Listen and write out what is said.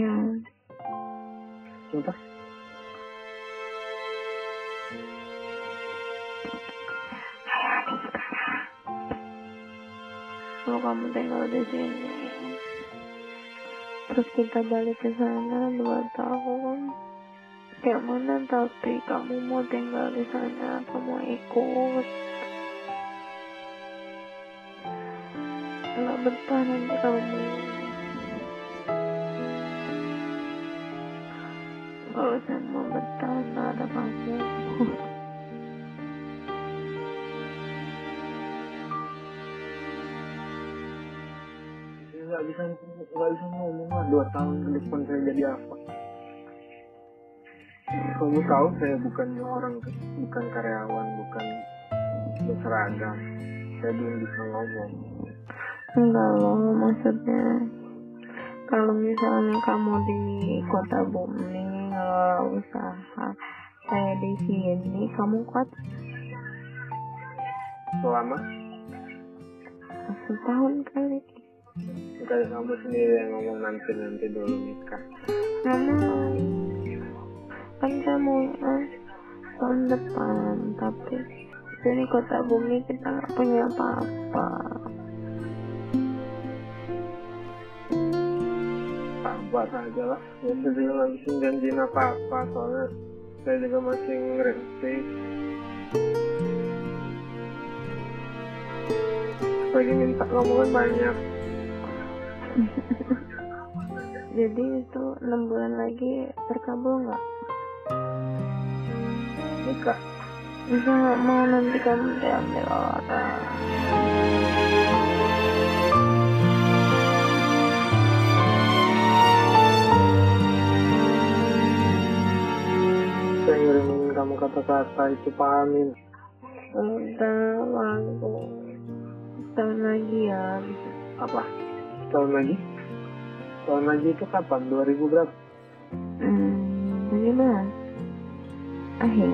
Ya. Kenapa? Kalau kamu tinggal di sini, terus kita balik ke sana dua tahun. Kayak mana tapi kamu mau tinggal di sana, kamu ikut. Nggak betah nanti kamu. Kalau saya mau betah, nggak ada kamu. Nggak bisa nggak bisa ngomong lah dua tahun ke depan saya jadi apa. Kamu tahu saya bukan orang bukan karyawan bukan berseragam. Saya belum bisa ngomong. Enggak loh, maksudnya kalau misalnya kamu di kota bumi ngelola usaha saya di sini kamu kuat? Selama setahun kali. Kayak kamu sendiri yang ngomong nanti nanti dulu nikah. mau kan saya maunya tahun depan tapi sini kota bumi kita nggak punya apa-apa Apa saja lah. Ya saya juga nggak bisa janjiin apa-apa soalnya saya juga masih ngerti. Lagi minta kan banyak. jadi itu enam bulan lagi terkabul nggak Nikah. bisa nggak mau nanti kamu diambil orang kamu kata-kata itu pahamin. udah lalu tahun lagi ya Apa? Tahun lagi? Tahun lagi itu kapan? 2000 berapa? hmm, 17 akhir